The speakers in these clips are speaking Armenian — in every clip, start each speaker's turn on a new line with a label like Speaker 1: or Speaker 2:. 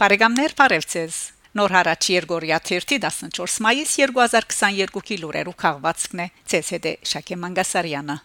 Speaker 1: Բարեկամներ, բարևձեզ։ Նոր հարաճ Երգորիա 14 մայիս 2022-ի լուրերու քաղվածքն է ՑՍԴ Շակե Մանգասարյանը։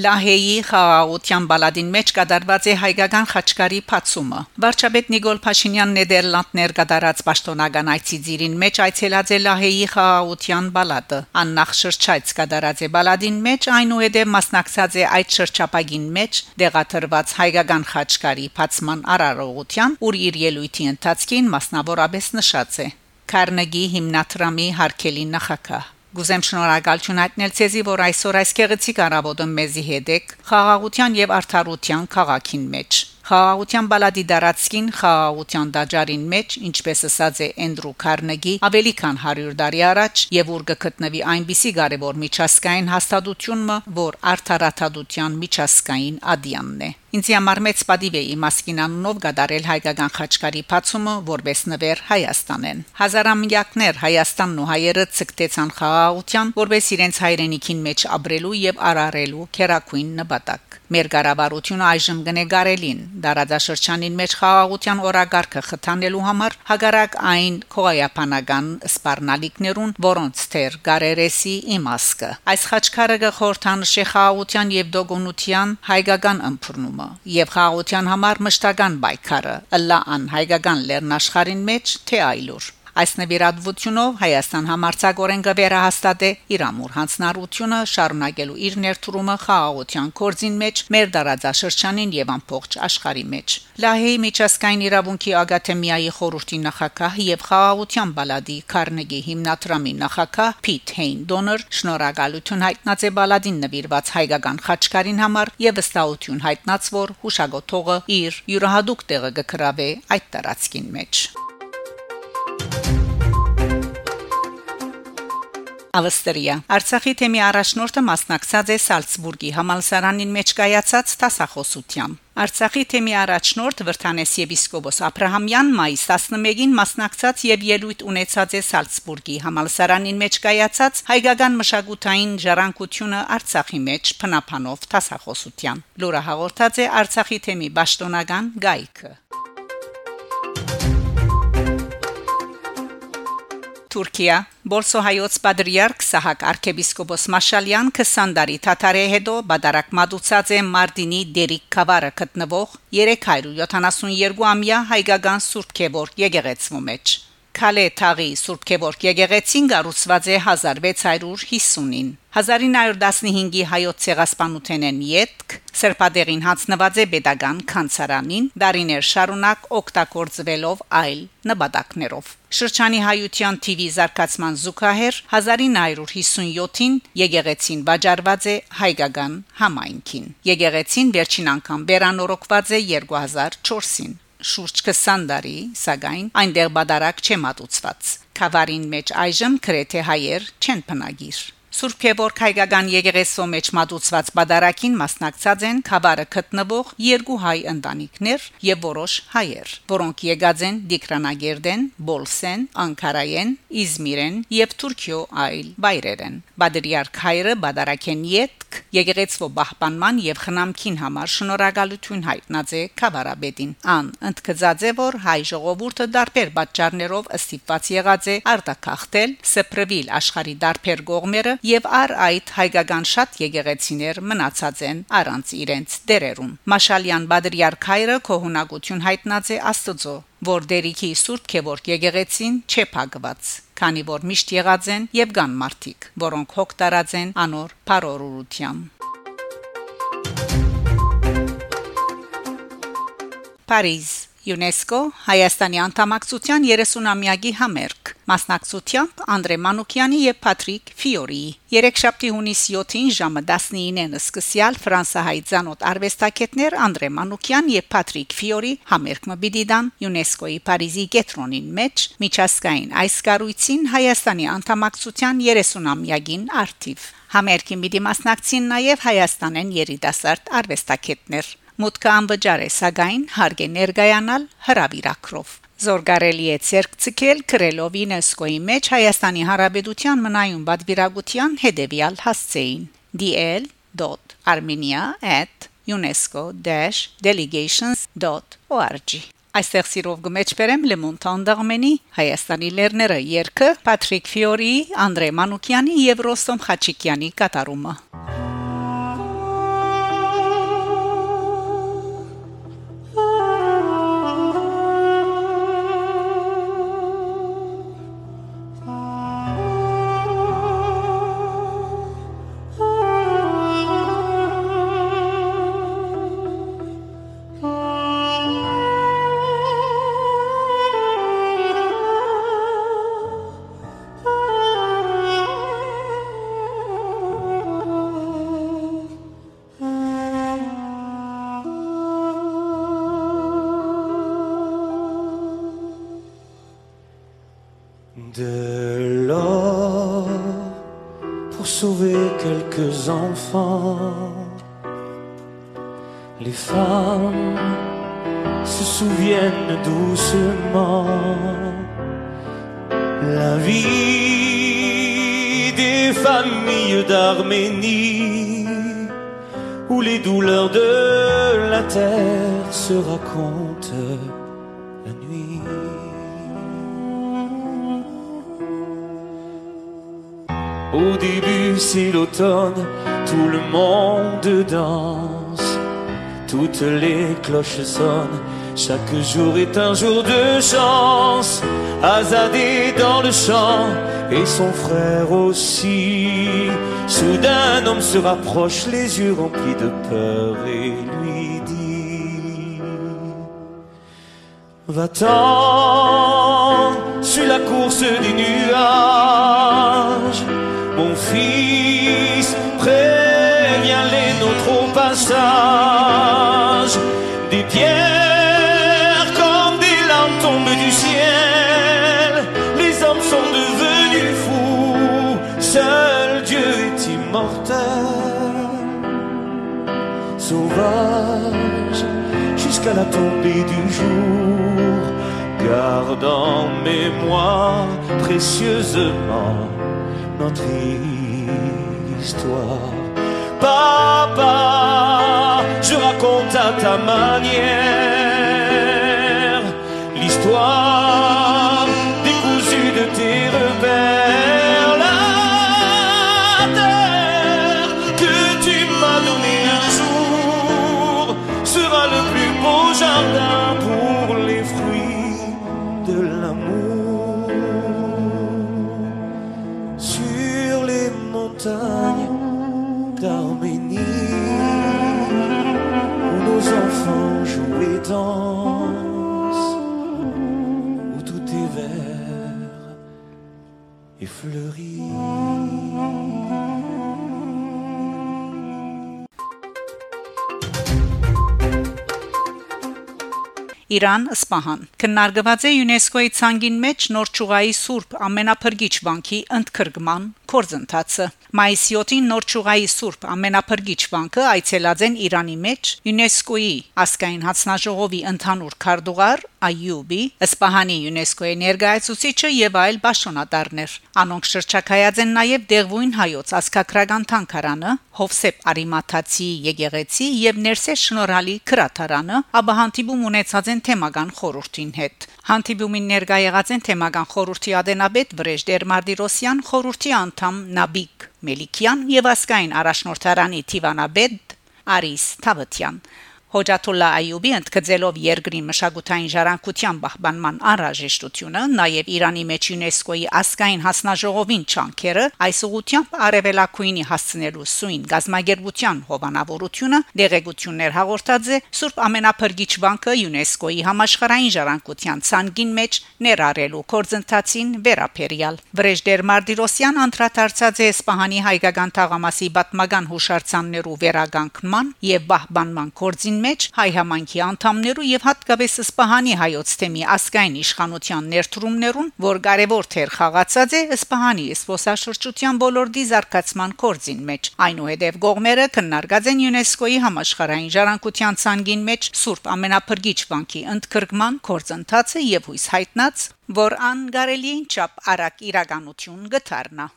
Speaker 1: Լահեյի խաղաղության բալադին մեջ կդարված է հայկական խաչկարի փացումը։ Վարչապետ Նիկոլ Փաշինյան Նեդերլանդներ կդարած պաշտոնական այցիձիրին մեջ այցելած է Լահեյի խաղաղության բալադը։ Աննախ շրջայց կդարած է բալադին մեջ այնուհետև մասնակցած է այդ շրջապագին մեջ դեղաթրված հայկական խաչկարի փացման արարողության, ուր իր ելույթի ընթացքին մասնավորապես նշած է. Կարնեգի հիմնադրամի հարկելի նախակահ Գուզեմ շնորհակալություն հայտնել ցեզի, որ այսօր այս քեղեցիկ առավոտը մեզի հետ եք խաղաղության եւ արդարության քաղաքին մեջ։ Խաղաղության բալադի դարածքին խաղաղության դաջարին մեջ, ինչպես ասած է Էնդրու Քարնեգի, ավելի քան 100 տարի առաջ եւ ուր գտնվի այնպիսի կարևոր միջազգային հաստատությունը, որ արդարադատության միջազգային ադյանն է։ Ինձ համար մեծ պատիվ է իմ ասկինանունով գդարել հայկական խաչկարի փացումը որպես նվեր Հայաստանեն։ Հազարամյակներ Հայաստանն ու հայերը ցկտեցան խաղաղության, որպես իրենց հայրենիքին մեջ ապրելու եւ արարելու քերակույն նպատակ։ Մեր ղարավարությունը այժմ գնեգարելին դարաձաշրջանին մեջ խաղաղության օրագարկը խթանելու համար հագարակ այն քողայապանական սպառնալիքներուն, որոնց թեր գարերեսի իմասկը։ Այս խաչքարը գխորթանշի խաղաղության եւ դոգոնության հայկական ըմբռնում կազմը եւ խաղաղության համար մշտական պայքարը ըլլա ան հայկական լեռնաշխարին մեջ թե այլուր Այս նվիրատվությունով Հայաստան համարցակորեն կվերահաստատե իր ամուր հանցնառությունը շարունակելու իր ներդրումը խաղաղության կորձին մեջ մեր դարաձաշրջանին եւ ամբողջ աշխարհի մեջ։ Լահեի միջազգային իրավունքի ագաթեմիայի խորհրդի նախակահ եւ խաղաղության բալադի Քարնեգի հիմնադրամի նախակահ Փիթ Հեյն Դոնոր շնորհակալություն հայտնած է բալադին նվիրված հայկական խաչքարին համար եւ վստահություն հայտնած որ հուշագոթողը իր յուրահատուկ տեղը կգրավե այդ տարածքին մեջ։ Ավստրիա Արցախի թեմի առաջնորդը մասնակցած է Սալցբուրգի համալսարանին մեջ կայացած տասախոսության Արցախի թեմի առաջնորդ Վրթանես եպիսկոպոս Աբ รา համյան մայիս 11-ին մասնակցած եւ ելույթ ունեցած է Սալցբուրգի համալսարանին մեջ կայացած հայկական մշակութային ժառանգությունը Արցախի մեջ փնապանով տասախոսության լուրը հաղորդած է Արցախի թեմի պաշտոնական գայքը Թուրքիա Բոլսոհայոց Պատրիարք Սահակ arczepiskopos Մաշալյան քսանդարի թաթարի հետո բադարակ մատուցած է Մարտինի Դերիկ Խավարը գտնվող 372-ամյա հայկական Սուրբ Քևոր եկեղեցու մեջ Քալե Թաղի Սուրբ Գևորգ եկեղեցին կառուցված է 1650-ին 1915-ի հայոց ցեղասպանութենեն յետք Սերպադերին հանձնված է pedagogan կանցարանին դարիներ շարունակ օգտագործվելով այլ նպատակներով Շրջանի հայության TV զարգացման զուգահեռ 1957-ին եկեղեցին վաճառված է հայկական համայնքին Եկեղեցին վերջին անգամ վերանորոգված է 2004-ին շուրջ 20 տարի, սակայն այնտեղ բադարակ չեմ ատուցված։ Խավարին մեջ այժմ գրեթե հայեր չեն բնագիր։ Սուրբ Գևորգ հայկական եկեղեցու մեջ մատուցված պատարակին մասնակցած են Խավարը գտնվող երկու հայ ընտանիքներ եւ որոշ հայեր, որոնք եկած են Դիկրանագերդեն, Բոլսեն, Անկարայեն, Իզմիրեն եւ Թուրքիո այլ վայրերեն։ Բադրիարք հայրը պատարակեն յետք եկեղեցու պահպանման եւ խնամքին համար շնորհակալություն հայտնած է Խավարաբեդին։ Ան ընդգծած է, որ հայ ժողովուրդը դարբեր պատճառներով ստիպված եղած է արտակախտել, սփռվել աշխարի դարբեր կողմերը եւ առ այդ հայկական շատ եկեղեցիներ մնացած են առանց իրենց դերերուն Մաշալյան Բադրիարք հայրը կողունակություն հայտնած է Աստծո որ դերիքի Սուրբ Գևորգ եկեղեցին չէ փակված քանի որ միշտ եղած են եւ կան մարդիկ որոնք հոգ տարած են անոր բարորությամբ Փարիզ ՅՈՒՆԵՍԿՕ Հայաստանի անդամակցության 30-ամյակի համերգ մասնակցությամբ Անդրե Մանուկյանի եւ Պատրիկ Ֆիորիի Երեքշաբթի հունիս 7-ին ժամը 19-ին սկսյալ Ֆրանսահայ ցանոթ արվեստագետներ Անդրե Մանուկյան եւ Պատրիկ Ֆիորի համերգը բիդիդան ՅՈՒՆԵՍԿՕ-ի Փարիզի գետրոնին մեջ միջազգային այս կառույցին Հայաստանի անդամակցության 30-ամյակին արդիվ Համերգի մի մասնակցին նաև Հայաստանեն երիտասարդ արվեստագետներ Մուտքը անվճար է, սակայն հարկ է ներկայանալ հրավիրակրով զորգարելի է ցերկ ցկել քրելով ՅՈՒՆԵՍԿՕ-ի մեջ Հայաստանի Հանրապետության մնայուն բադվիրագության հետևյալ հասցեին. dl.armenia@unesco-delegations.org Այստեղ սիրով գմեջբերեմ Լեմոն Տանդարմենի Հայաստանի լերները երկը Պատրիկ Ֆիորի, Անդրե Մանուկյանի եւ Ռոստոմ Խաչիկյանի կատարումը։
Speaker 2: Les femmes se souviennent doucement. La vie des familles d'Arménie où les douleurs de la terre se racontent Au début, c'est l'automne, tout le monde danse, toutes les cloches sonnent, chaque jour est un jour de chance. Azadé dans le champ et son frère aussi. Soudain, un homme se rapproche, les yeux remplis de peur et lui dit Va-t'en sur la course des nuages, fils, préviens les nôtres au passage. Des pierres comme des larmes tombent du ciel, les hommes sont devenus fous, seul Dieu est immortel. Sauvage jusqu'à la tombée du jour, garde en mémoire précieusement notre histoire. Papa, je raconte à ta manière l'histoire d'Arménie où nos enfants jouent et dansent, où tout est vert et fleuri.
Speaker 1: Իրան Սպահան քննարկված է ՅՈՒՆԵՍԿՕ-ի ցանգին մեջ նոր ճուղայի Սուրբ ամենափրկիչ վանքի ընդքրկման կորձընթացը մայիսի 7-ին նոր ճուղայի Սուրբ ամենափրկիչ վանքը այցելած են Իրանի մեջ ՅՈՒՆԵՍԿՕ-ի ասկային հանձնաժողովի ընդհանուր քարտուղար Այյուբի Սպահանի ՅՈՒՆԵՍԿՕ-ի ներկայացուցիչը եւ այլ պաշտոնատարներ անոնք շրջակայած են նաեւ Դեղվույն հայոց ասկակրական թանգարանը Հովսեփ Արիմաթացի եկեղեցի եւ Ներսես շնորհալի քրաթարանը ապա հանդիպում ունեցած են թեմական խորհրդին հետ Հանդիպումին ներկա եղած են թեմական խորհրդի ադենաբեդ Վրեժ Դերմարդիրոսյան, խորհրդի անդամ Նաբիկ Մելիքյան եւ ասկային առաջնորդարանի Տիվանաբեդ Արիս Թավթյան Հոջաթուլլա Այյուբի ընդգծելով երկրի մշակութային ժառանգության պահպանման անհրաժեշտությունը, նաև Իրանի մեջ ՅՈՒՆԵՍԿՕ-ի ասկային հանձնաժողովին չանքերը այս ուղությամբ արևելակույնի հասցնելու սույն գազագերբության հովանավորությունը դեղեցություններ հաղորդած է Սուրբ Ամենափրկիչ բանկը ՅՈՒՆԵՍԿՕ-ի համաշխարհային ժառանգության ցանկին մեջ ներառելու կորձընթացին վերապերյալ Վրեժդեր Մարտիրոսյան անդրադարձած է Սպահանի հայկական թաղամասի պատմական հուշարձաններու վերագանքման եւ պահպանման կորձին մեջ հայ համանքի անդամներու եւ հատկապես Սպահանի հայոց թեմի ասկային իշխանության ներդրումներուն, որ կարևոր թեր խաղացած է Սպահանի սփոսաշրջության ոլորտի զարգացման կորձին մեջ։ Այնուհետև գողմերը քննարկած են ՅՈՒՆԵՍԿՕ-ի համաշխարհային ժառանգության ցանգին մեջ Սուրբ ամենափրկիչ վանքի ընդգրկման կորձընթացը եւ հույս հայտնած, որ ան կարելի չափ արագ իրականություն գթարնա։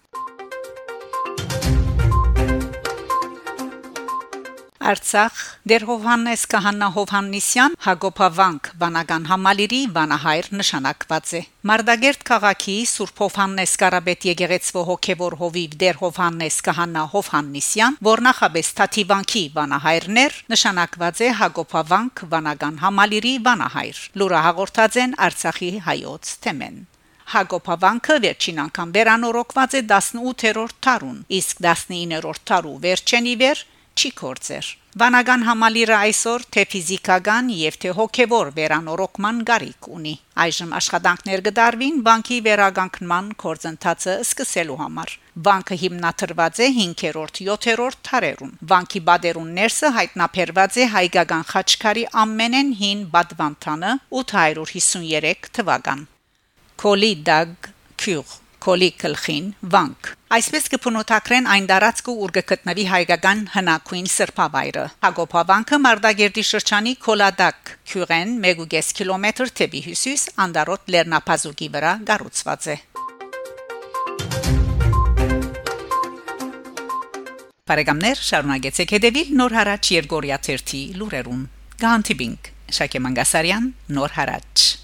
Speaker 1: Արցախ Դեր Հովհաննես Կահանա Հովհաննիսյան Հակոբավանք վանական համալիրի վանահայր նշանակված է Մարտագերտ քաղաքի Սուրբ Հովհաննես Կարաբետ եկեղեցվո հոգևոր հովիվ Դեր Հովհաննես Կահանա Հովհաննիսյան որ նախաբես Թաթիվանքի վանահայրներ նշանակված է Հակոբավանք վանական համալիրի վանահայր լուրը հաղորդած են Արցախի հայոց թեմեն Հակոբավանքը վերջին անգամ վերանորոգված է 18-րդ տարուն, իսկ 19-րդ տարու վերջենի վեր չի կործեր։ Վանական համալիրը այսօր թե ֆիզիկական եւ թե հոգեվոր վերանորոգման գարիք ունի։ Այժմ աշխատանքներ կդարվին բանկի վերականգնման կորձընթացը սկսելու համար։ Բանկը հիմնադրված է 5-րդ, 7-րդ թարերում։ Բանկի բادرուն ներսը հայտնաբերված է հայկական խաչքարի ամենեն հին բադվանտանը 853 թվական։ Կոլիդագ քյուղ Կոլի քլխին վանք Այսպես կփնոթակրեն այն դարածքը ուր գտնվի հայկական հնակույն սրբավայրը Հակոբավանքը Մարտագերդի շրջանի Կոլադակ քյուղեն 1.5 կիլոմետր թեպի հյուսիս Անդարոտ Լեռնապազուկի վրա գառուցված է Բարեկամներ շարունակեցեք հետևել Նոր հարաճ Երգորիա 1-ի լուրերուն Գանտիբինգ Շակե Մանգասարյան Նոր հարաճ